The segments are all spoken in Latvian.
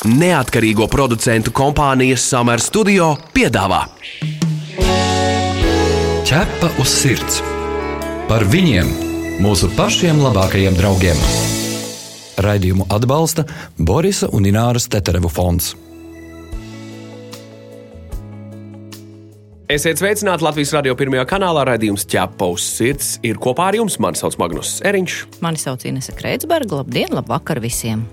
Neatkarīgo producentu kompānijas Summer Studio piedāvā Ķepa uz sirds par viņiem, mūsu pašiem labākajiem draugiem. Raidījumu atbalsta Borisa un Ināras Teterevu fonds. Esiet sveicināti Latvijas radio pirmajā kanālā. Radījums ķepaus sirds ir kopā ar jums. Mani sauc Magnus Eriņš. Mani sauc Inese Kreitsberga. Labdien, labvakar visiem!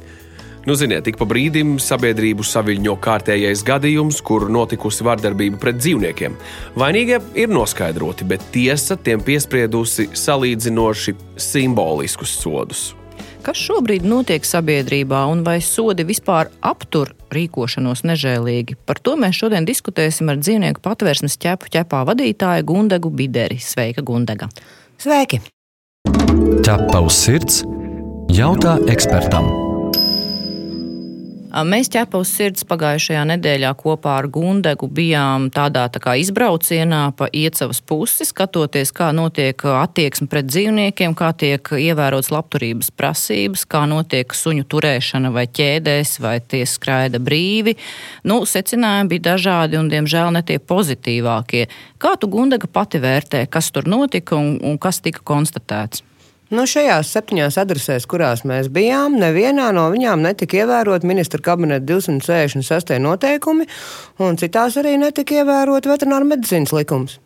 Nu, ziniet, tik pa brīdim sabiedrību saviļņo kārtējais gadījums, kur notikusi vardarbība pret dzīvniekiem. Vainīgie ir noskaidroti, bet tiesa tiem piespriedusi salīdzinoši simboliskus sodus. Kas šobrīd notiek sabiedrībā un vai sodi vispār aptur rīkošanos nežēlīgi? Par to mēs šodien diskutēsim ar dzīvnieku patvērsnes ķepu ķepā vadītāju Gundegu Bideri. Sveika, Gundega! Sveiki! Ķepa uz sirds jautā ekspertam. Mēs ķepa uz sirds pagājušajā nedēļā kopā ar Gundegu bijām tādā tā kā izbraucienā pa iecavas pusi, skatoties, kā notiek attieksme pret dzīvniekiem, kā tiek ievērots labturības prasības, kā notiek suņu turēšana vai ķēdēs, vai tie skraida brīvi. Nu, secinājumi bija dažādi un, diemžēl, ne tie pozitīvākie. Kā tu, Gundega, pati vērtē, kas tur notika un, un kas tika konstatēts? Nu, šajās septiņās adresēs, kurās mēs bijām, nevienā no viņām netika ievērot ministra kabineta 266. noteikumi, un citās arī netika ievērot veterināra medicīnas likums.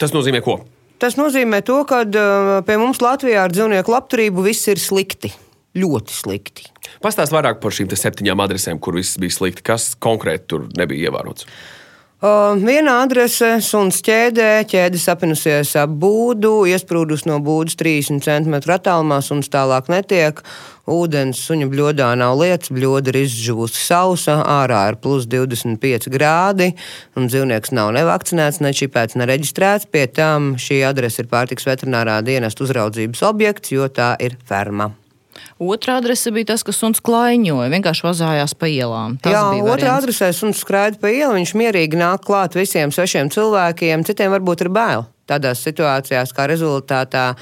Tas nozīmē ko? Tas nozīmē to, ka uh, pie mums Latvijā ar dzīvnieku labturību viss ir slikti. Ļoti slikti. Pastāst vairāk par šīm septiņām adresēm, kur viss bija slikti. Kas konkrēti tur nebija ievērots? Uh, viena adrese, suns ķēdē, ķēde sapinusies ap būdu, iesprūdus no būdas 30 cm attālumā, suns tālāk netiek. Ūdens suņa bļodā nav lietas, bļoda ir izžuvusi sausa, ārā ir plus 25 grādi, un dzīvnieks nav nevakcinēts, nečipēts, nereģistrēts. Pie tam šī adrese ir pārtiks veterinārā dienesta uzraudzības objekts, jo tā ir ferma. Otra adrese bija tas, ka suns klaiņoja, vienkārši vazājās pa ielām. Tas Jā, otrā adresē suns skraida pa ielu, viņš mierīgi nāk klāt visiem svešiem cilvēkiem, citiem varbūt ir bail. Tādās situācijās, kā rezultātā ā,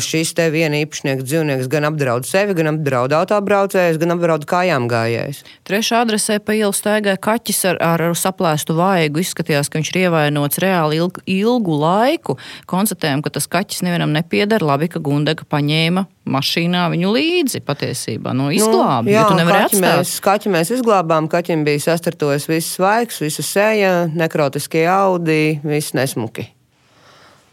šis te viena īpašnieks dzīvnieks gan apdraud sevi, gan apdraud autobraucējus, gan apdraud kājām gājējus. Trešā adresē pa ielu staigāja kaķis ar, ar saplēstu vaigu. Izskatījās, ka viņš ir ievainots reāli ilgu, ilgu laiku. Konstatējām, ka tas kaķis nevienam nepieder. Labi, ka Gundega paņēma mašīnā viņu līdzi patiesībā. Nu, izglāba, Nu, jā, tu nevari kaķi atstāt. mēs, kaķi mēs izglābām, kaķim bija sastartojis viss svaigs, visa seja, nekrotiskie audi, viss nesmuki.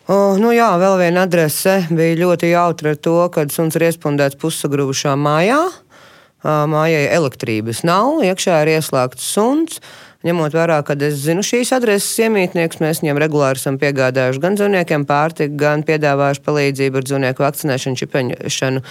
O, nu jā, vēl viena adrese bija ļoti jautra ar to, kad suns ir iespundēts pussagrūvušā mājā. Mājai elektrības nav, iekšā ir ieslēgts suns. Ņemot vērā, ka es zinu šīs adreses iemītnieks, mēs viņiem regulāri esam piegādājuši gan dzīvniekiem pārtiku, gan piedāvājuši palīdzību ar dzīvnieku vakcinēšanu, čipeņšanu,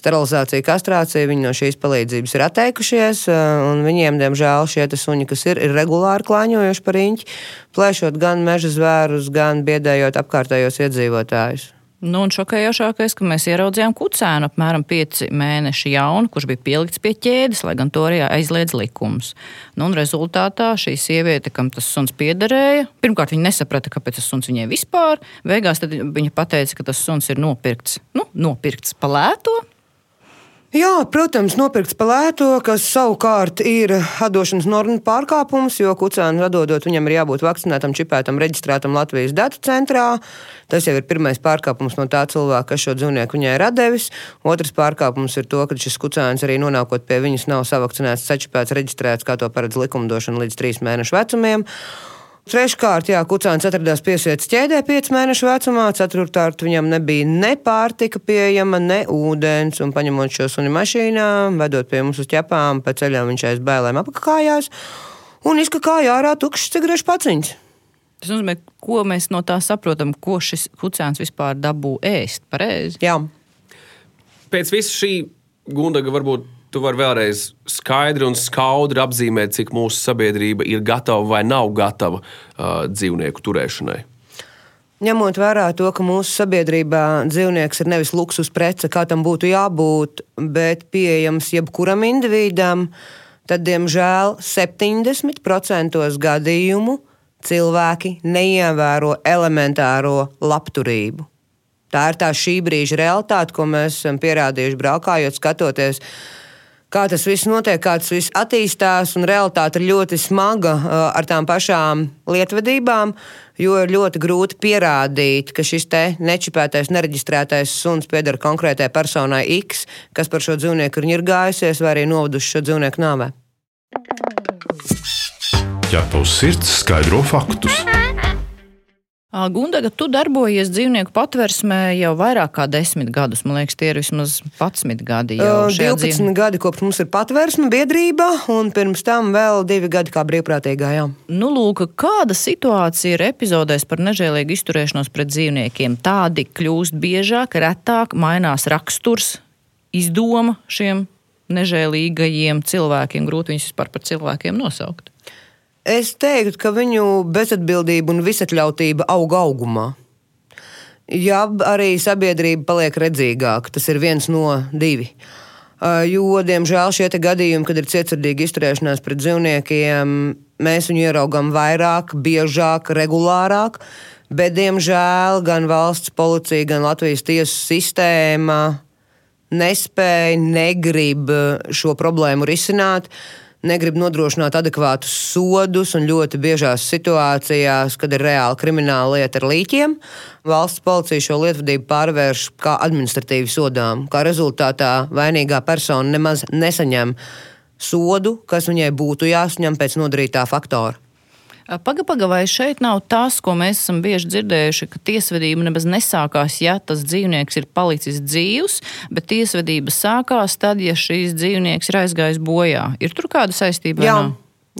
sterilizāciju, kastrāciju. Viņi no šīs palīdzības ir atteikušies, un viņiem, diemžēl, šie suņi, kas ir, ir regulāri klāņojuši par riņķi, plēšot gan meža zvērus, gan biedējot apkārtējos iedzīvotājus. Nu, un šokējošākais, ka mēs ieraudzījām kucēnu apmēram 5 mēnešu jaunu, kurš bija pielikts pie ķēdes, lai gan to arī aizliedz likums. Nu, un rezultātā šī sieviete, kam tas suns piederēja, pirmkārt viņa nesaprata, kāpēc tas suns viņai vispār. Beigās viņa pateica, ka tas suns ir nopirkts, nu, nopirkts pa lēto. Jā, protams, nopirkts par lēto, kas savukārt ir atdošanas normu pārkāpums, jo kucēnu atdodot viņam ir jābūt vakcinētam, čipētam, reģistrētam Latvijas datu centrā. Tas jau ir pirmais pārkāpums no tā cilvēka, kas šo dzīvnieku viņai ir devis. Otrs pārkāpums ir to, ka šis kucēns arī nonākot pie viņas nav savakcinēts, sačipēts, reģistrēts, kā to paredz likumdošana līdz trīs mēnešu vecumiem. Treškārt, jā, kucēns atradās piesietas ķēdē 5 mēnešu vecumā. Ceturtkārt, viņam nebija ne pārtika pieejama, ne ūdens. Un paņemot šo suni mašīnā, vedot pie mums uz ķepām, pa ceļam viņš aiz bēlēm apakājās un izkakāja ārā tukšs cigarešu paciņš. Tas nozīmē, ko mēs no tā saprotam, ko šis kucēns vispār dabū ēst. Pareizi. Jā. Pēc visa šī gundaga varbūt tu vari vēlreiz skaidri un skaudri apzīmēt, cik mūsu sabiedrība ir gatava vai nav gatava uh, dzīvnieku turēšanai. Ņemot vērā to, ka mūsu sabiedrībā dzīvnieks ir nevis luksus prece, kā tam būtu jābūt, bet pieejams jebkuram individam, tad, diemžēl, 70% gadījumu cilvēki neievēro elementāro labturību. Tā ir tā šī brīža realitāte, ko mēs esam pierādījuši braukājot, skatoties kā tas viss notiek, kā tas viss attīstās. Realitāte ir ļoti smaga ar tām pašām lietvedībām, jo ir ļoti grūti pierādīt, ka šis nečipētais, nereģistrētais suns pieder konkrētai personai X, kas par šo dzīvnieku ir ņirgājusies vai arī novaduši šo dzīvnieku nāvē. Ja tavs sirds skaidro faktus. Gundaga, tu darbojies dzīvnieku patversmē jau vairāk kā desmit gadus. Man liekas, tie ir vismaz 11 gadi. Jau 12 dzīv... gadi kopš mums ir patversme biedrība, un pirms tam vēl divi gadi kā brīvprātīgā. Jā. Nu, lūk, kāda situācija ir epizodēs par nežēlīgu izturēšanos pret dzīvniekiem? Tādi kļūst biežāk, retāk, mainās raksturs, izdoma šiem nežēlīgajiem cilvēkiem. Grūti viņus vispār par cilvēkiem nosaukt. Es teiktu, ka viņu bezatbildība un visatļautība aug augumā. Jā, arī sabiedrība paliek redzīgāka. Tas ir viens no divi. Jo, diemžēl, šie gadījumi, kad ir cietsirdīga izturēšanās pret dzīvniekiem, mēs viņu ieraugām vairāk, biežāk, regulārāk. Bet, diemžēl, gan valsts policija, gan Latvijas tiesu sistēma nespēja, negrib šo problēmu risināt negrib nodrošināt adekvātus sodus, un ļoti biežās situācijās, kad ir reāla krimināla lieta ar līķiem, valsts policija šo lietvadību pārvērš kā administratīvu sodām. Kā rezultātā vainīgā persona nemaz nesaņem sodu, kas viņai būtu jāsaņem pēc nodarītā faktora. Pagaidām, paga, vai šeit nav tas, ko mēs esam bieži dzirdējuši, ka tiesvedība nemaz nesākās, ja tas dzīvnieks ir palicis dzīvs, bet tiesvedība sākās tad, ja šīs dzīvnieks ir aizgājis bojā. Ir tur kāda saistība? Jā,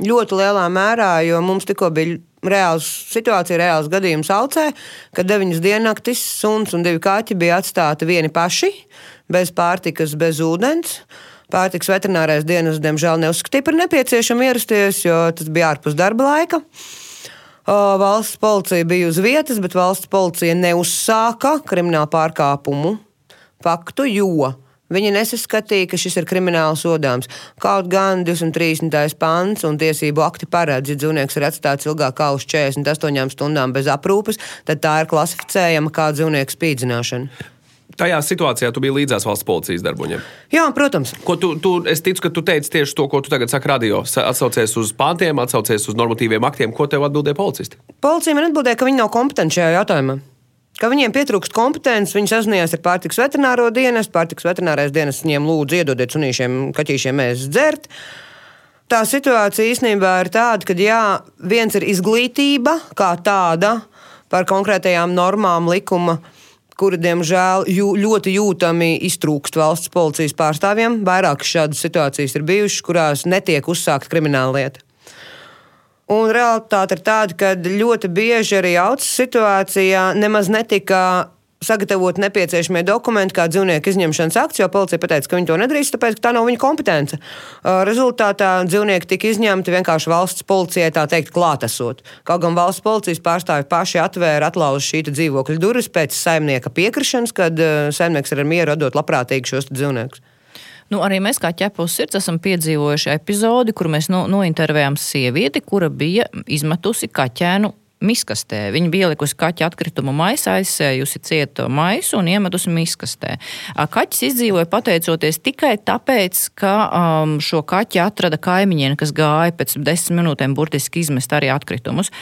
ļoti lielā mērā, jo mums tikko bija reāls situācija, reāls gadījums Alcē, kad deviņas diennaktis suns un divi kaķi bija atstāti vieni paši, bez pārtikas, bez ūdens. Pārtiks veterinārais dienas, diemžēl, neuzskatīja par nepieciešamu ierasties, jo tas bija ārpus darba laika. Valsts policija bija uz vietas, bet valsts policija neuzsāka kriminālu pārkāpumu faktu, jo Viņi nesaskatīja, ka šis ir krimināls sodāms. Kaut gan 230. pants un tiesību akti paredz, ja dzīvnieks ir atstāts ilgāk kā uz 48 stundām bez aprūpes, tad tā ir klasificējama kā dzīvnieku spīdzināšana tajā situācijā tu biji līdzās valsts policijas darboņiem. Jā, protams. Ko tu, tu, es ticu, ka tu teici tieši to, ko tu tagad saki radio. Atsaucies uz pāntiem, atsaucies uz normatīviem aktiem. Ko tev atbildēja policisti? Policija man atbildēja, ka viņi nav kompetenti šajā jautājumā. Ka viņiem pietrūkst kompetences, viņi sazinājās ar pārtiks veterināro dienestu. Pārtiks veterinārais dienests viņiem lūdza iedodiet sunīšiem, kaķīšiem mēs dzert. Tā situācija īstenībā ir tāda, ka jā, viens ir izglītība kā tāda par konkrētajām normām, likuma kuri, diemžēl, jū, ļoti jūtami iztrūkst valsts policijas pārstāvjiem. Vairākas šādas situācijas ir bijušas, kurās netiek uzsākta krimināla lieta. Un realitāte ir tāda, ka ļoti bieži arī augstas situācijā nemaz netika sagatavot nepieciešamie dokumenti, kā dzīvnieku izņemšanas akts, jo policija pateica, ka viņi to nedrīkst, tāpēc, ka tā nav viņa kompetence. Rezultātā dzīvnieki tika izņemti vienkārši valsts policijai, tā teikt, klātesot. Kaut gan valsts policijas pārstāvi paši atvēra, atlauza šī dzīvokļa durvis pēc saimnieka piekrišanas, kad saimnieks ar mieru atdot labprātīgi šos dzīvniekus. Nu, arī mēs, kā ķepus sirds, esam piedzīvojuši epizodi, kur mēs no, nointervējām sievieti, kura bija izmetusi kaķēnu miskastē. Viņa bija ielikusi kaķa atkritumu maisā, aizsējusi cietu maisu un iemetusi miskastē. Kaķis izdzīvoja pateicoties tikai tāpēc, ka um, šo kaķi atrada kaimiņiene, kas gāja pēc desmit minūtēm burtiski izmest arī atkritumus.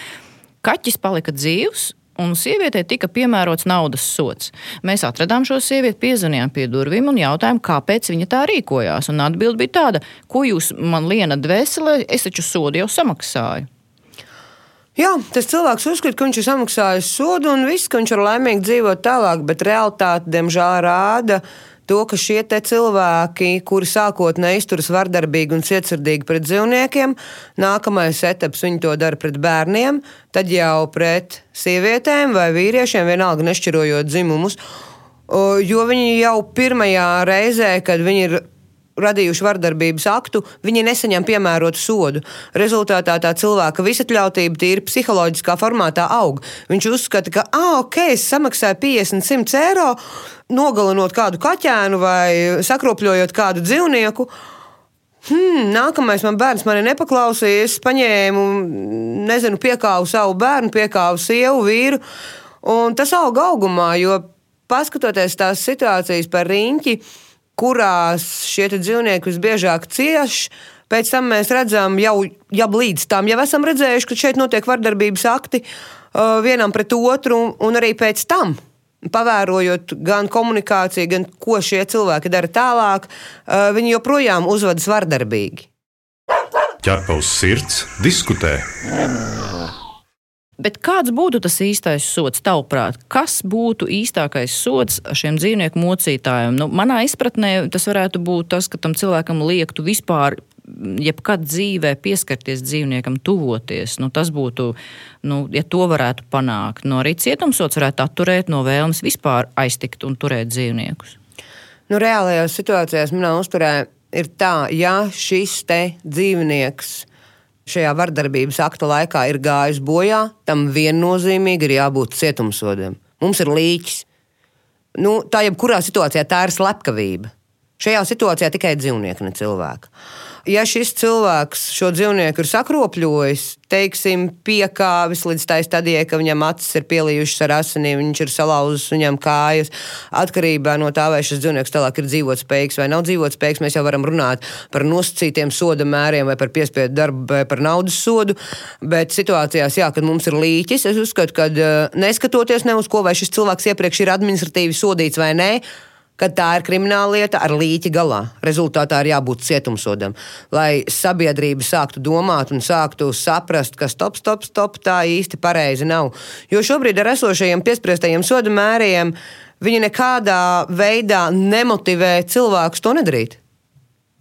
Kaķis palika dzīvs, un sievietei tika piemērots naudas sots. Mēs atradām šo sievieti, piezvanījām pie durvīm un jautājām, kāpēc viņa tā rīkojās. Atbilde bija tāda, ko jūs man lienat dvēselē, es taču sodu jau samaksāju. Jā, tas cilvēks uzskata, ka viņš ir samaksājis sodu un viss, ka viņš var laimīgi dzīvot tālāk, bet realitāte, diemžēl, rāda to, ka šie cilvēki, kuri sākotnēji izturas vardarbīgi un cietsirdīgi pret dzīvniekiem, nākamais etaps viņi to dara pret bērniem, tad jau pret sievietēm vai vīriešiem, vienalga nešķirojot dzimumus. Jo viņi jau pirmajā reizē, kad viņi ir radījuši vardarbības aktu, viņi nesaņem piemērotu sodu. Rezultātā tā cilvēka visatļautība tīri psiholoģiskā formātā aug. Viņš uzskata, ka, ah, ok, es samaksāju 50, 100 eiro, nogalinot kādu kaķēnu vai sakropļojot kādu dzīvnieku. Hmm, nākamais man bērns mani nepaklausīja. Es paņēmu, nezinu, piekāvu savu bērnu, piekāvu sievu, vīru. Un tas auga augumā, jo paskatoties tās situācijas par riņķi, kurās šie dzīvnieki visbiežāk cieš. Pēc tam mēs redzam, jau, jau līdz tam jau esam redzējuši, ka šeit notiek vardarbības akti uh, vienam pret otru, un arī pēc tam pavērojot gan komunikāciju, gan ko šie cilvēki dara tālāk, uh, viņi joprojām uzvedas vardarbīgi. Ķerpa uz sirds, diskutē. Bet kāds būtu tas īstais sots, tavuprāt? Kas būtu īstākais sots šiem dzīvnieku mocītājiem? Nu, manā izpratnē tas varētu būt tas, ka tam cilvēkam liektu vispār jebkad dzīvē pieskarties dzīvniekam, tuvoties. Nu, tas būtu, nu, ja to varētu panākt. No nu, arī cietumsots varētu atturēt no vēlmes vispār aiztikt un turēt dzīvniekus. Nu, reālajās situācijās manā uzturē ir tā, ja šis dzīvnieks šajā vardarbības akta laikā ir gājis bojā, tam viennozīmīgi ir jābūt cietumsodam. Mums ir līķis. Nu, tā jebkurā situācijā tā ir slepkavība. Šajā situācijā tikai dzīvnieki, ne cilvēki ja šis cilvēks šo dzīvnieku ir sakropļojis, teiksim, piekāvis līdz tai stadijai, ka viņam acis ir pielījušas ar asinīm, viņš ir salauzis viņam kājas, atkarībā no tā, vai šis dzīvnieks tālāk ir dzīvotspējīgs vai nav dzīvotspējīgs, mēs jau varam runāt par nosacītiem soda mēriem vai par piespiedu darbu vai par naudas sodu. Bet situācijās, jā, kad mums ir līķis, es uzskatu, ka eh, neskatoties ne uz ko, vai šis cilvēks iepriekš ir administratīvi sodīts vai nē, kad tā ir krimināla lieta ar līķi galā. Rezultātā ir jābūt cietumsodam, lai sabiedrība sāktu domāt un sāktu saprast, ka stop, stop, stop, tā īsti pareizi nav. Jo šobrīd ar esošajiem piespriestajiem sodu mēriem viņi nekādā veidā nemotivē cilvēkus to nedarīt.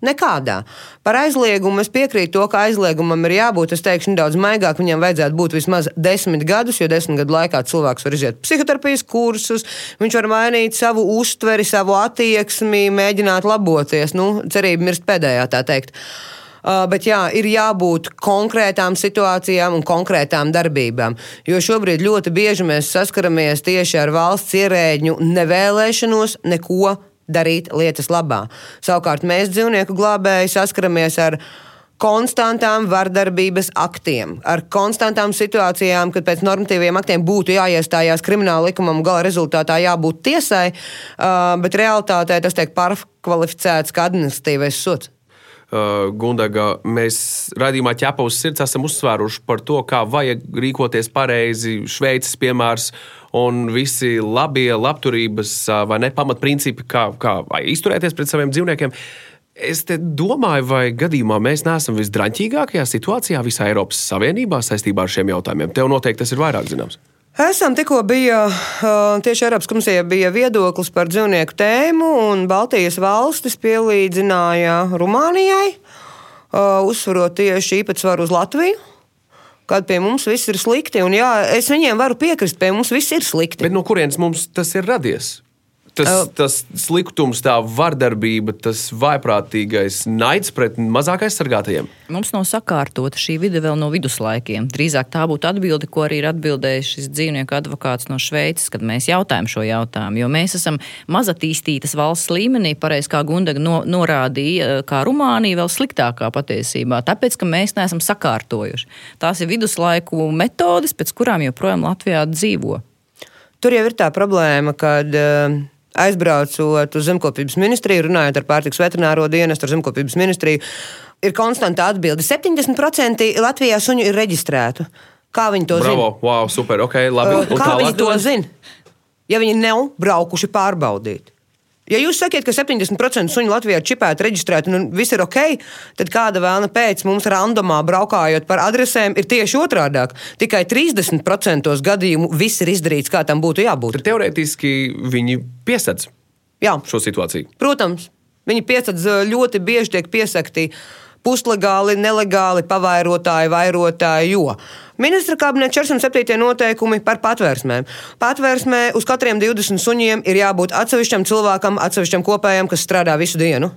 Nekādā. Par aizliegumu es piekrītu to, ka aizliegumam ir jābūt, es teikšu, nedaudz maigāk. Viņam vajadzētu būt vismaz desmit gadus, jo desmit gadu laikā cilvēks var iziet psihoterapijas kursus, viņš var mainīt savu uztveri, savu attieksmi, mēģināt laboties. Nu, cerība mirst pēdējā, tā teikt. Uh, bet jā, ir jābūt konkrētām situācijām un konkrētām darbībām. Jo šobrīd ļoti bieži mēs saskaramies tieši ar valsts ierēģu nevēlēšanos neko darīt lietas labā. Savukārt mēs, dzīvnieku glābēji, saskaramies ar konstantām vardarbības aktiem, ar konstantām situācijām, kad pēc normatīviem aktiem būtu jāiestājās krimināla likumam, gala rezultātā jābūt tiesai, bet realtātē tas tiek pārkvalificēts kā administratīvais sots. Uh, Gundaga, mēs raidījumā ķepa uz sirds esam uzsvēruši par to, kā vajag rīkoties pareizi. Šveices piemērs un visi labie labturības vai ne pamatprincipi, kā, kā izturēties pret saviem dzīvniekiem. Es domāju, vai gadījumā mēs neesam visdraņķīgākajā situācijā visā Eiropas Savienībā saistībā ar šiem jautājumiem. Tev noteikti tas ir vairāk zināms. Esam tikko bija tieši Eiropas komisijā bija viedoklis par dzīvnieku tēmu, un Baltijas valstis pielīdzināja Rumānijai, uzsverot tieši īpatsvaru uz Latviju kad pie mums viss ir slikti. Un, jā, es viņiem varu piekrist, pie mums viss ir slikti. Bet no kurienes mums tas ir radies? Tas, uh, tas sliktums, tā vardarbība, tas vaiprātīgais naids pret mazāk aizsargātajiem? Mums nav sakārtota šī vide vēl no viduslaikiem. Drīzāk tā būtu atbilde, ko arī ir atbildējis šis dzīvnieku advokāts no Šveices, kad mēs jautājam šo jautājumu. Jo mēs esam mazatīstītas valsts līmenī, pareizi kā Gundaga no, norādīja, kā Rumānija vēl sliktākā patiesībā, tāpēc, ka mēs neesam sakārtojuši. Tās ir viduslaiku metodes, pēc kurām joprojām Latvijā dzīvo. Tur jau ir tā problēma, ka uh, aizbraucot uz zemkopības ministriju, runājot ar pārtiks veterināro dienestu, ar zemkopības ministriju, ir konstanta atbilde. 70% Latvijā suņu ir reģistrētu. Kā viņi to Bravo, zina? Wow, super, ok, labi. Uh, kā viņi to zina? Ja viņi nav braukuši pārbaudīt. Ja jūs sakat, ka 70% suņu Latvijā ir čipēti, reģistrēti, un viss ir ok, tad kāda vēlna pēc mums randomā braukājot par adresēm ir tieši otrādi. Tikai 30% gadījumu viss ir izdarīts, kā tam būtu jābūt. Tad teorētiski viņi piesaistās šo situāciju. Protams, viņi piesaistās ļoti bieži tiek piesakti puslegāli, nelegāli pavairotāji, vairotāji. Jo ministra kabineta 407. noteikumi par patvērsmēm. Patvērsmē uz katriem 20 suņiem ir jābūt atsevišķam cilvēkam, atsevišķam kopējam, kas strādā visu dienu.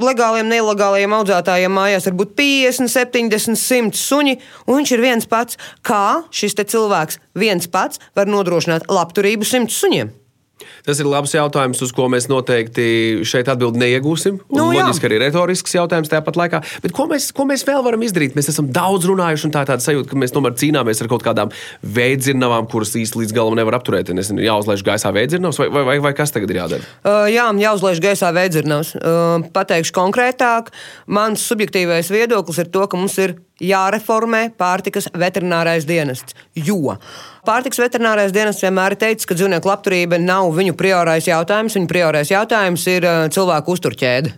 Legāliem, nelegāliem audzētājiem mājās var būt 50, 70, 100 suņi, un viņš ir viens pats. Kā šis cilvēks viens pats var nodrošināt labturību 100 suņiem? Tas ir labs jautājums, uz ko mēs noteikti šeit atbildi neiegūsim. Nu, loģiski arī retorisks jautājums tāpat laikā. Bet ko mēs, ko mēs vēl varam izdarīt? Mēs esam daudz runājuši, un tā ir tāda sajūta, ka mēs tomēr cīnāmies ar kaut kādām veidzirnavām, kuras īsti līdz galam nevar apturēt. Nezinu, jāuzlaiž gaisā veidzirnavas, vai, vai, vai, vai kas tagad ir jādara? Uh, jā, jāuzlaiž gaisā veidzirnavs. Uh, pateikšu konkrētāk. Mans subjektīvais viedoklis ir to, ka mums ir jāreformē pārtikas veterinārais dienests. Jo pārtikas veterinārais dienests vienmēr ir teicis, ka dzīvnieku labturība nav viņu priorais jautājums. Viņu priorais jautājums ir uh, cilvēku uzturķēde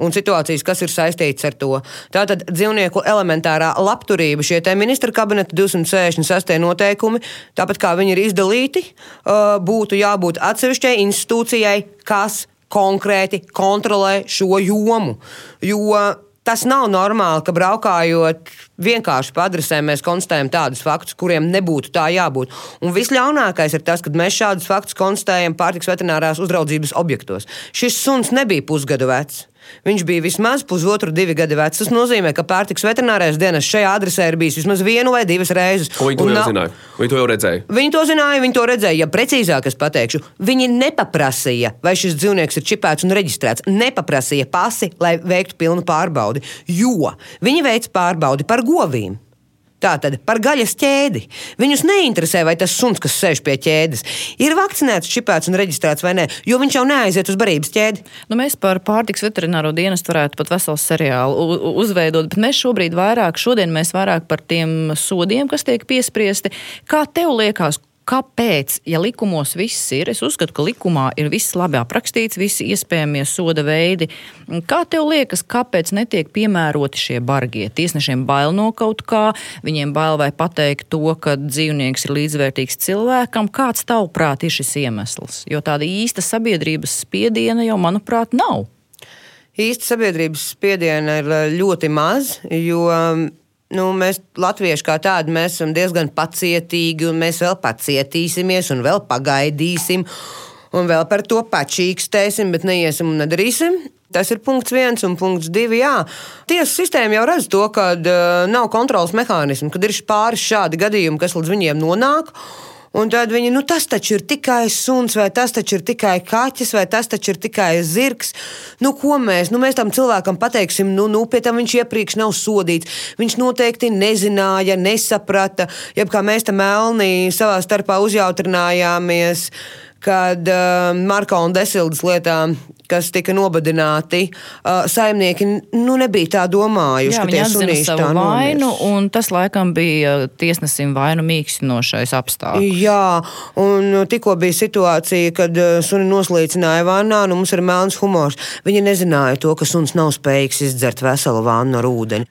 un situācijas, kas ir saistītas ar to. Tātad dzīvnieku elementārā labturība, šie ministra kabineta 266 noteikumi, tāpat kā viņi ir izdalīti, uh, būtu jābūt atsevišķai institūcijai, kas konkrēti kontrolē šo jomu. Jo tas nav normāli, ka braukājot vienkārši pa adresēm, mēs konstatējam tādus faktus, kuriem nebūtu tā jābūt. Un visļaunākais ir tas, ka mēs šādus faktus konstatējam pārtiks veterinārās uzraudzības objektos. Šis suns nebija pusgadu vecs. Viņš bija vismaz pusotru, divi gadi vecs. Tas nozīmē, ka pārtiks veterinārais dienas šajā adresē ir bijis vismaz vienu vai divas reizes. Viņi to nav-? Viņi to jau redzēja. Viņi to zināja, viņi to redzēja. Ja precīzāk es pateikšu, viņi nepaprasīja, vai šis dzīvnieks ir čipēts un reģistrēts. Nepaprasīja pasi, lai veiktu pilnu pārbaudi, jo viņi veic pārbaudi par govīm. Tātad par gaļas ķēdi. Viņus neinteresē, vai tas suns, kas sēž pie ķēdes, ir vakcinēts, čipēts un reģistrēts vai nē, jo viņš jau neaiziet uz barības ķēdi. Nu, mēs par pārtiks veterināro dienestu varētu pat veselu seriālu uzveidot, bet mēs šobrīd vairāk, šodien mēs vairāk par tiem sodiem, kas tiek piespriesti. Kā tev liekas? Kāpēc, ja likumos viss ir, es uzskatu, ka likumā ir viss labi aprakstīts, visi iespējamie soda veidi. Kā tev liekas, kāpēc netiek piemēroti šie bargie? Tiesnešiem bail no kaut kā, viņiem bail vai pateikt to, ka dzīvnieks ir līdzvērtīgs cilvēkam. Kāds tavuprāt ir šis iemesls? Jo tāda īsta sabiedrības spiediena jau, manuprāt, nav. Īsti sabiedrības spiediena ir eh, ļoti maz, jo nu, mēs, latvieši kā tādi, mēs esam diezgan pacietīgi, un mēs vēl pacietīsimies, un vēl pagaidīsim, un vēl par to pačīkstēsim, bet neiesim un nedarīsim. Tas ir punkts viens, un punkts divi. Jā. Tiesas sistēma jau redz to, ka uh, nav kontrols mehānismu, kad ir pāris šādi gadījumi, kas līdz viņiem nonāk. Un tad viņi, nu tas taču ir tikai suns, vai tas taču ir tikai kaķis, vai tas taču ir tikai zirgs. Nu, ko mēs, nu, mēs tam cilvēkam pateiksim, nu, nu, pie tam viņš iepriekš nav sodīts. Viņš noteikti nezināja, nesaprata, jeb kā mēs tam melnī savā starpā uzjautrinājāmies. Kad uh, Marka un Desildas lietā, kas tika nobadināti, uh, saimnieki nu, nebija tā domājuši, Jā, viņi atzina savu tā vainu, nomirs. un tas laikam bija tiesnesim vainu mīkstinošais apstākļus. Jā, un tikko bija situācija, kad uh, suni noslīcināja vannā, nu mums ir melns humors. Viņi nezināja to, ka suns nav spējīgs izdzert veselu vannu ar ūdeni.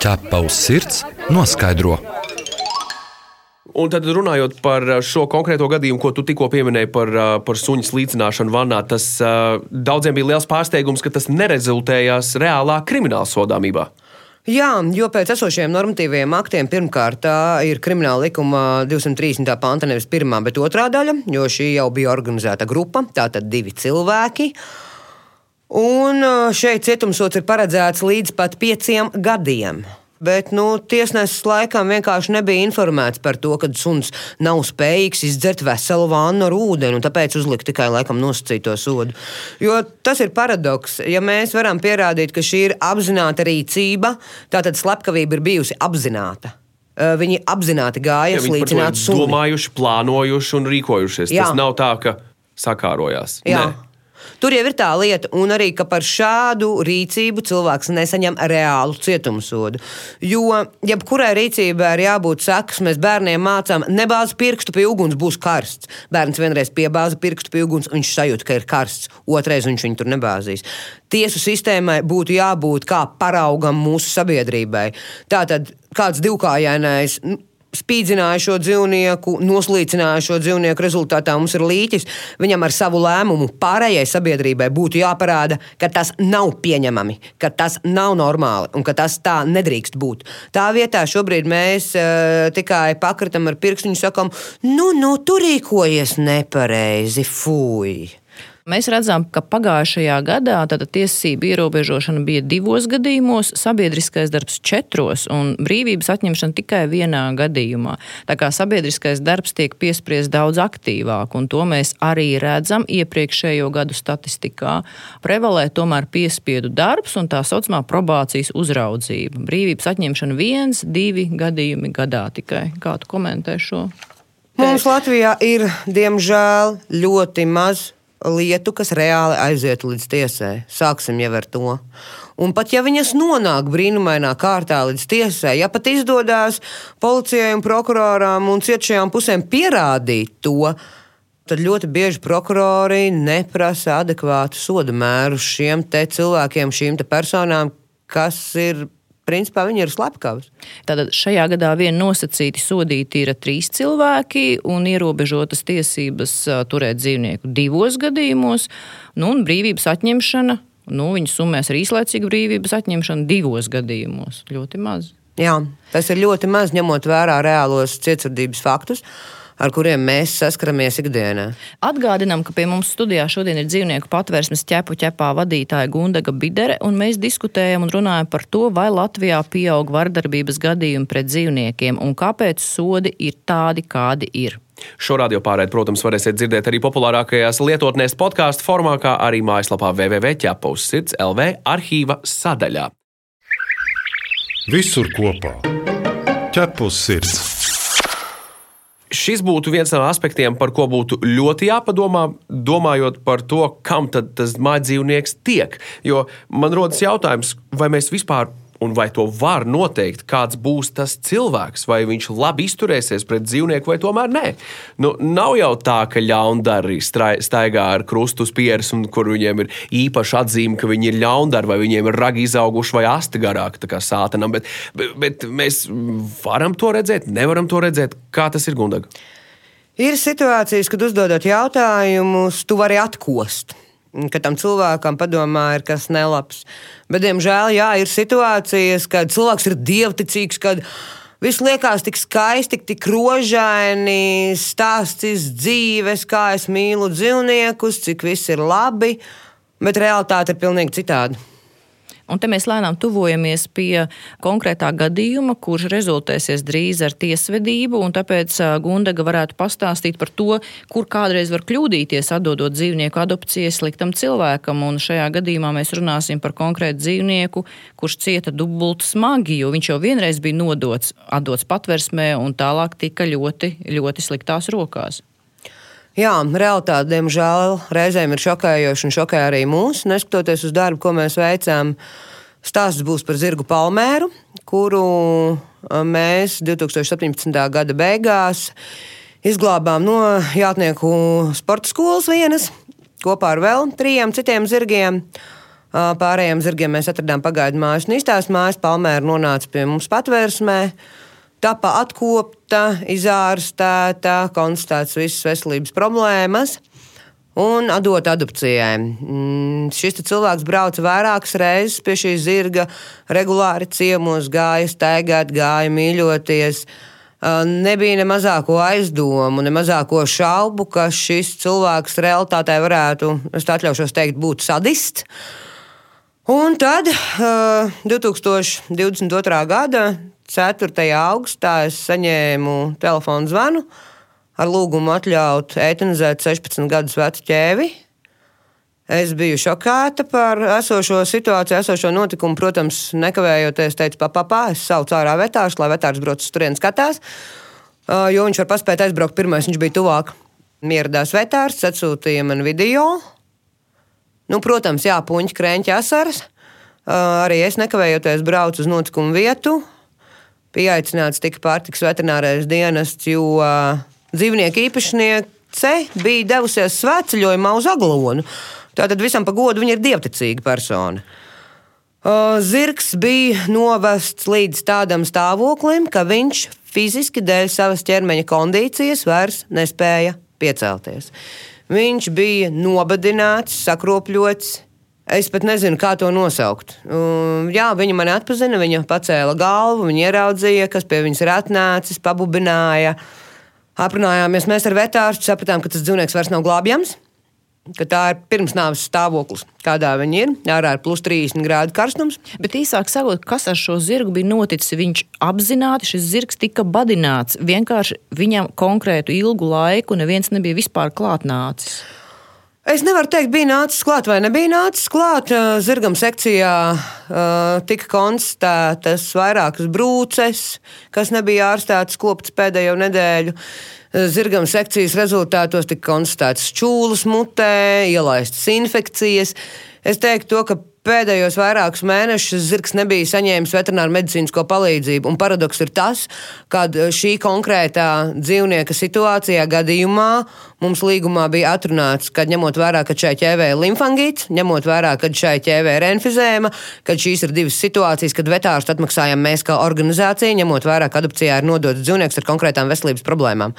Ķepa uz sirds noskaidro. Un tad runājot par uh, šo konkrēto gadījumu, ko tu tikko pieminēji par, uh, par suņu slīcināšanu vannā, tas uh, daudziem bija liels pārsteigums, ka tas nerezultējās reālā krimināla sodāmībā. Jā, jo pēc esošiem normatīviem aktiem pirmkārt tā ir krimināla likuma 230. panta, nevis pirmā, bet otrā daļa, jo šī jau bija organizēta grupa, tātad divi cilvēki. Un šeit cietumsots ir paredzēts līdz pat pieciem gadiem. Bet nu, tiesnesis laikam vienkārši nebija informēts par to, ka suns nav spējīgs izdzert veselu vānu ar ūdeni, un tāpēc uzlikt tikai laikam nosacīto sodu. Jo tas ir paradoks. Ja mēs varam pierādīt, ka šī ir apzināta rīcība, tātad slepkavība ir bijusi apzināta. Viņi apzināti gāja Ja viņi par to ir slīcināt suni. domājuši, plānojuši un rīkojušies. Jā. Tas nav tā, ka sakārojās. Jā. Nē. Tur jau ir tā lieta, un arī par šādu rīcību cilvēks nesaņem reālu cietumsodu. Jo jebkurai rīcībai ir jābūt sekas. Mēs bērniem mācām, nebāz pirkstu pie uguns, būs karsts. Bērns vienreiz piebāza pirkstu pie uguns, viņš sajūt, ka ir karsts. Otrais viņš viņu tur nebāzīs. Tiesu sistēmai būtu jābūt kā paraugam mūsu sabiedrībai. Tātad kāds divkājainais. Spīdzināja šo dzīvnieku, noslīcināja šo dzīvnieku. Rezultātā mums ir līķis. Viņam ar savu lēmumu pārējai sabiedrībai būtu jāparāda, ka tas nav pieņemami, ka tas nav normāli un ka tas tā nedrīkst būt. Tā vietā šobrīd mēs uh, tikai pakritam ar pirkstiņu, sakam, nu, nu, tu rīkojies nepareizi, fuj. Mēs redzam, ka pagājušajā gadā tiesību ierobežošana bija divos gadījumos, sabiedriskais darbs četros un brīvības atņemšana tikai vienā gadījumā. Tā kā sabiedriskais darbs tiek piespriezt daudz aktīvāk, un to mēs arī redzam iepriekšējo gadu statistikā. Prevalē tomēr piespiedu darbs un tā saucamā probācijas uzraudzība. Brīvības atņemšana viens, divi gadījumi gadā tikai. Kā tu komentē šo? Mums Latvijā ir, diemžēl, ļoti maz lietu, kas reāli aiziet līdz tiesai. Sāksim jau ar to. Un pat ja viņas nonāk brīnumainā kārtā līdz tiesai, ja pat izdodas policijai, un prokuroram un cietušajām pusēm pierādīt to, tad ļoti bieži prokurori neprasa adekvātu soda mēru šiem cilvēkiem, šīm personām, kas ir principā viņi ir slepkavas. Tātad šajā gadā vien nosacīti sodīti ir trīs cilvēki un ierobežotas tiesības turēt dzīvnieku divos gadījumos, nu, un brīvības atņemšana. Nu, viņa summēs ar īslaicīgu brīvības atņemšanu divos gadījumos. Ļoti maz. Jā, tas ir ļoti maz ņemot vērā reālos cietsirdības faktus ar kuriem mēs saskaramies ikdienā. Atgādinām, ka pie mums studijā šodien ir dzīvnieku patvērsmes ķepu ķepā vadītāja Gundaga Bidere, un mēs diskutējam un runājam par to, vai Latvijā pieaug vardarbības gadījumi pret dzīvniekiem un kāpēc sodi ir tādi, kādi ir. Šo radio pārēdi, protams, varēsiet dzirdēt arī populārākajās lietotnēs podkāstu formā, kā arī mājaslapā www.ķepaus sirds LV arhīva sadaļā. Visur kopā - ķepus sirds šis būtu viens no aspektiem, par ko būtu ļoti jāpadomā, domājot par to, kam tad tas mājdzīvnieks tiek. Jo man rodas jautājums, vai mēs vispār un vai to var noteikt, kāds būs tas cilvēks, vai viņš labi izturēsies pret dzīvnieku, vai tomēr nē. Nu, nav jau tā, ka ļaundari staigā ar krustu uz pieres, un kur viņiem ir īpaša atzīme, ka viņi ir ļaundari, vai viņiem ir ragi izauguši vai asti garāki, kā sātanam. Bet, bet, bet mēs varam to redzēt, nevaram to redzēt. Kā tas ir Gundaga? Ir situācijas, kad uzdodot jautājumus, tu vari atkost ka tam cilvēkam padomā ir kas nelabs. Bet, diemžēl, jā, ir situācijas, kad cilvēks ir dievticīgs, kad viss liekas tik skaisti, tik rožaini, stāsts dzīves, kā es mīlu dzīvniekus, cik viss ir labi, bet realitāte ir pilnīgi citāda. Un te mēs lēnām tuvojamies pie konkrētā gadījuma, kurš rezultēsies drīz ar tiesvedību. Tāpēc Gundaga varētu pastāstīt par to, kur kādreiz var kļūdīties, atdodot dzīvnieku adopcijai sliktam cilvēkam. Un šajā gadījumā mēs runāsim par konkrētu dzīvnieku, kurš cieta dubultu smagi, jo viņš jau vienreiz bija nodots, atdots patversmē un tālāk tika ļoti, ļoti sliktās rokās. Jā, realitāte, diemžēl, reizēm ir šokējoša un šokē arī mūs. Neskatoties uz darbu, ko mēs veicām, stāsts būs par zirgu palmēru, kuru mēs 2017. gada beigās izglābām no jātnieku sporta skolas vienas kopā ar vēl trijiem citiem zirgiem. Pārējiem zirgiem mēs atradām pagaidu mājas un īstās mājas. Palmēra nonāca pie mums patvērsmē tapa atkopta, izārstēta, konstatēts visas veselības problēmas. Un atdot adopcijai. Mm, šis cilvēks brauca vairākas reizes pie šī zirga, regulāri ciemos, gāja staigāt, gāja mīļoties. Nebija ne mazāko aizdomu, ne mazāko šaubu, ka šis cilvēks realitātē varētu, es atļaušos teikt, būt sadists. Un tad 2022. gada 4. augustā es saņēmu telefonu zvanu ar lūgumu atļaut eitanizēt 16 gadus vecu ķēvi. Es biju šokēta par esošo situāciju, esošo notikumu. Protams, nekavējoties, teicu, papā, pa, es saucu ārā vetārus, lai vetārs brauc uz turieni skatās. Jo viņš var paspēt aizbraukt pirmais, viņš bija tuvāk. Mieradās vetārs, atsūtīja man video. Nu, protams, jā, puņķi, krēņķi, asaras. Arī es nekavējoties braucu uz notikumu vietu. Pieaicināts tika pārtiks veterinārais dienests, jo uh, dzīvnieku īpašniece bija devusies svētceļojumā uz Aglonu. Tātad visam pa godu viņa ir dievticīga persona. Uh, zirgs bija novests līdz tādam stāvoklim, ka viņš fiziski dēļ savas ķermeņa kondīcijas vairs nespēja piecelties. Viņš bija nobadināts, sakropļots, Es pat nezinu, kā to nosaukt. Uh, jā, viņa mani atpazina, viņa pacēla galvu, viņa ieraudzīja, kas pie viņas ir atnācis, pabubināja. Aprunājāmies mēs ar vetārstu, sapratām, ka tas dzīvnieks vairs nav glābjams. ka tā ir pirmsnāves stāvoklis, kādā viņi ir. Ārā ir plus 30 grādu karstums. Bet īsāk sakot, kas ar šo zirgu bija noticis? Viņš apzināti šis zirgs tika badināts. Vienkārši viņam konkrētu ilgu laiku neviens nebija vispār klātnācis. Es nevaru teikt, bija nācis klāt vai nebija nācis klāt. Zirgam sekcijā uh, tika konstatētas vairākas brūces, kas nebija ārstētas koptas pēdējo nedēļu. Zirgam sekcijas rezultātos tika konstatētas čūlas mutē, ielaistas infekcijas. Es teiktu, to, ka pēdējos vairākus mēnešus zirgs nebija saņēmis veterināru medicīnisko palīdzību. Un paradoks ir tas, ka šī konkrētā dzīvnieka situācijā gadījumā mums līgumā bija atrunāts, ka ņemot vērā, ka šai ķēvē ir limfangīts, ņemot vērā, ka šai ķēvē ir enfizēma, ka šīs ir divas situācijas, kad vetārstu atmaksājam mēs kā organizācija, ņemot vērā, ka adopcijā ir nodots dzīvnieks ar konkrētām veselības problēmām.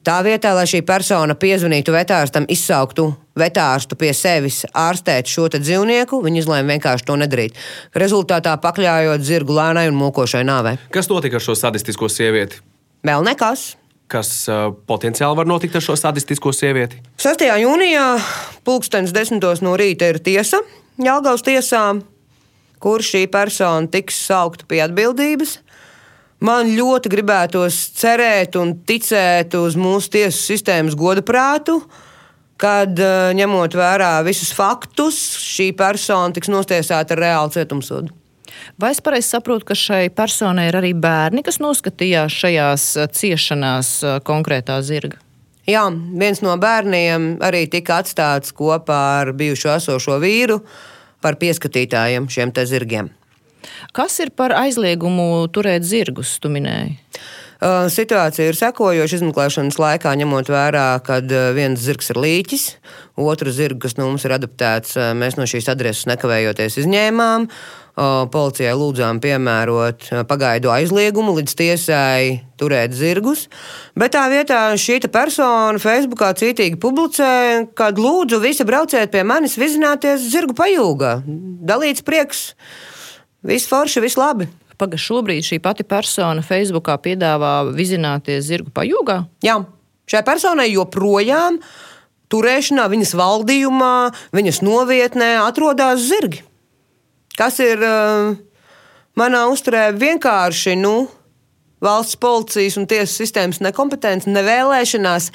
Tā vietā, lai šī persona piezvanītu vetārstam, izsauktu vetārstu pie sevis, ārstēt šo dzīvnieku, viņi izlēma vienkārši to nedarīt. Rezultātā pakļaujot zirgu lēnai un mokošai nāvei. Kas notika ar šo sadistisko sievieti? Vēl nekas. Kas uh, potenciāli var notikt ar šo sadistisko sievieti? 6. jūnijā, pulkstenis 10. no rīta, ir tiesa Jālgaus tiesā, kur šī persona tiks saukta pie atbildības. Man ļoti gribētos cerēt un ticēt uz mūsu tiesu sistēmas godaprātu, kad eh, ņemot vērā visus faktus, šī persona tiks notiesāta ar reālu cietumsodu. Vai es pareizi saprotu, ka šai personai ir arī bērni, kas noskatījās šajās eh, ciešanās eh, konkrētā zirga? Jā, viens no bērniem arī tika atstāts kopā ar bijušo esošo vīru par pieskatītājiem šiem zirgiem. Kas ir par aizliegumu turēt zirgus, tu minēji? Situācija ir sekojoša izmeklēšanas laikā, ņemot vērā, ka viens zirgs ir līķis, otru zirgu, kas no mums ir adaptēts, mēs no šīs adreses nekavējoties izņēmām. Policijai lūdzām piemērot pagaidu aizliegumu līdz tiesai turēt zirgus. Bet tā vietā šī persona Facebookā cītīgi publicē, ka lūdzu visi brauciet pie manis vizināties zirgu pajūgā. Dalīts prieks Viss forši, viss labi. Paga šobrīd šī pati persona Facebookā piedāvā vizināties zirgu pajūgā? Jā, šai personai joprojām turēšanā, viņas valdījumā, viņas novietnē atrodas zirgi. Kas ir uh, manā uzturē vienkārši nu, valsts policijas un tiesu sistēmas nekompetence, nevēlēšanās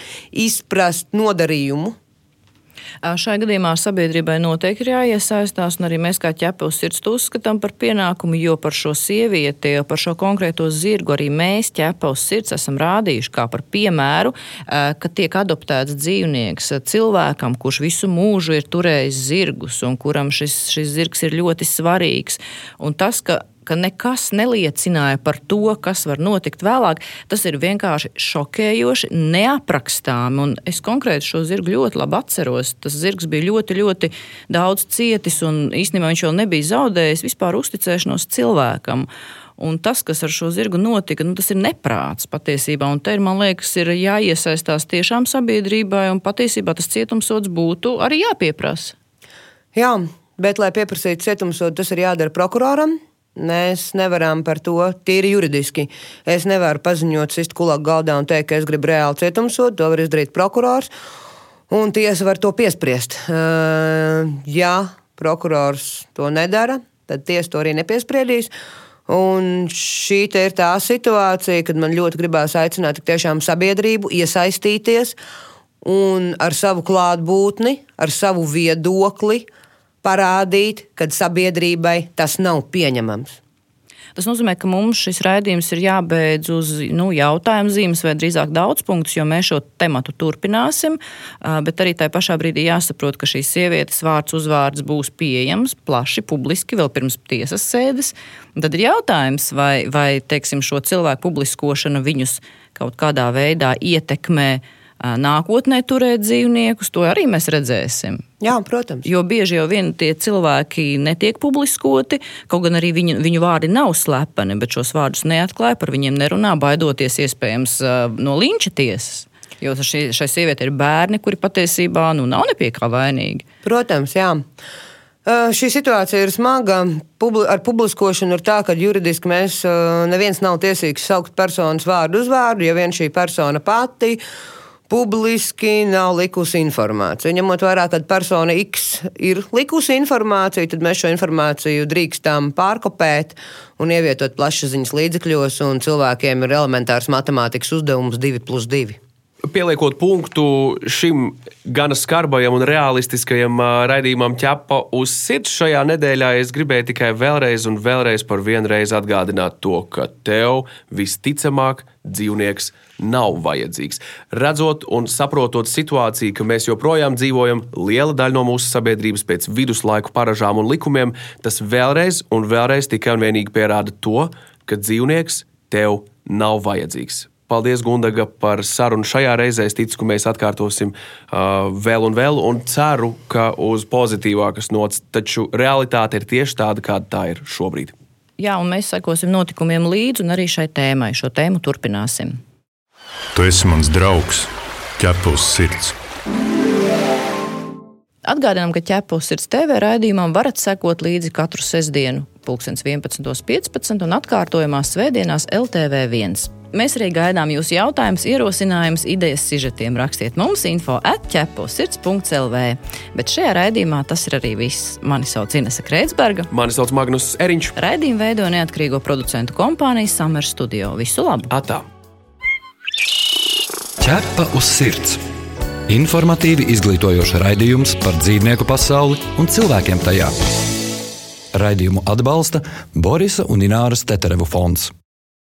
izprast nodarījumu Šai gadījumā sabiedrībai noteikti ir jāiesaistās, un arī mēs kā ķepus sirds to uzskatām par pienākumu, jo par šo sievieti, par šo konkrēto zirgu arī mēs ķepus sirds esam rādījuši kā par piemēru, ka tiek adoptēts dzīvnieks cilvēkam, kurš visu mūžu ir turējis zirgus un kuram šis, šis zirgs ir ļoti svarīgs. Un tas, ka ka nekas neliecināja par to, kas var notikt vēlāk. Tas ir vienkārši šokējoši, neaprakstāmi. Es konkrēti šo zirgu ļoti labi atceros. Tas zirgs bija ļoti, ļoti daudz cietis, un īstenībā viņš vēl nebija zaudējis vispār uzticēšanos cilvēkam. Un tas, kas ar šo zirgu notika, nu, tas ir neprāts patiesībā. Un te ir, man liekas, ir jāiesaistās tiešām sabiedrībai, un patiesībā tas cietumsods būtu arī jāpieprasa. Jā, bet, lai pieprasītu cietumsodu, tas ir jādara prokuroram. Mēs nevaram par to tīri juridiski. Es nevaru paziņot, sist kulā galdā un teikt, ka es gribu reāli cietumsodu. To var izdarīt prokurors, un tiesa var to piespriest. Uh, ja prokurors to nedara, tad tiesa to arī nepiespriedīs. Un šī ir tā situācija, kad man ļoti gribās aicināt tiešām sabiedrību iesaistīties un ar savu klātbūtni, ar savu viedokli, parādīt, ka sabiedrībai tas nav pieņemams. Tas nozīmē, ka mums šis raidījums ir jābeidz uz nu, jautājumu zīmes, vai drīzāk daudz punktus, jo mēs šo tematu turpināsim. Bet arī tajā pašā brīdī jāsaprot, ka šīs sievietes vārds uzvārds būs pieejams plaši, publiski vēl pirms tiesas sēdes. Un tad ir jautājums, vai, vai teiksim, šo cilvēku publiskošana viņus kaut kādā veidā ietekmē nākotnē turēt dzīvniekus, to arī mēs redzēsim. Jā, protams. Jo bieži jau vien tie cilvēki netiek publiskoti, kaut gan arī viņu, viņu vārdi nav slepeni, bet šos vārdus neatklāja, par viņiem nerunā, baidoties iespējams no linča tiesas. Jo šī, šai sievietei ir bērni, kuri patiesībā nu, nav nepie kā vainīgi. Protams, jā. Uh, šī situācija ir smaga. Publi ar publiskošanu ir tā, ka juridiski mēs uh, neviens nav tiesīgs saukt personas vārdu uzvārdu, ja vien šī persona pati publiski nav likusi informācija. Ņemot vērā, ka persona X ir likusi informāciju, tad mēs šo informāciju drīkstam pārkopēt un ievietot plašsaziņas līdzekļos, un cilvēkiem ir elementārs matemātikas uzdevums 2 plus 2 pieliekot punktu šim gan skarbajam un realistiskajam raidījumam ķepa uz sirds šajā nedēļā, es gribēju tikai vēlreiz un vēlreiz par vienu reizi atgādināt to, ka tev visticamāk dzīvnieks nav vajadzīgs. Redzot un saprotot situāciju, ka mēs joprojām dzīvojam liela daļa no mūsu sabiedrības pēc viduslaiku paražām un likumiem, tas vēlreiz un vēlreiz tikai un vienīgi pierāda to, ka dzīvnieks tev nav vajadzīgs. Paldies, Gundaga, par sarunu šajā reizē. Es ticu, ka mēs atkārtosim uh, vēl un vēl, un ceru, ka uz pozitīvākas nots. Taču realitāte ir tieši tāda, kāda tā ir šobrīd. Jā, un mēs sekosim notikumiem līdzi, un arī šai tēmai. Šo tēmu turpināsim. Tu esi mans draugs, ķepus sirds. Atgādinām, ka ķepus sirds TV raidījumam varat sekot līdzi katru sestdienu, 11.15. un atkārtojumā svētdienās LTV1. Mēs arī gaidām jūsu jautājumus, ierosinājumus, idejas, sižetiem. Rakstiet mums info atķeposirds.lv. Bet šajā raidījumā tas ir arī viss. Mani sauc Inese Kreitsberga. Mani sauc Magnus Eriņš. Raidījumu veido neatkarīgo producentu kompānija Summer Studio. Visu labu! Atā! Ķepa uz sirds! Informatīvi izglītojoši raidījums par dzīvnieku pasauli un cilvēkiem tajā. Raidījumu atbalsta Borisa un Ināras Teterevu fonds.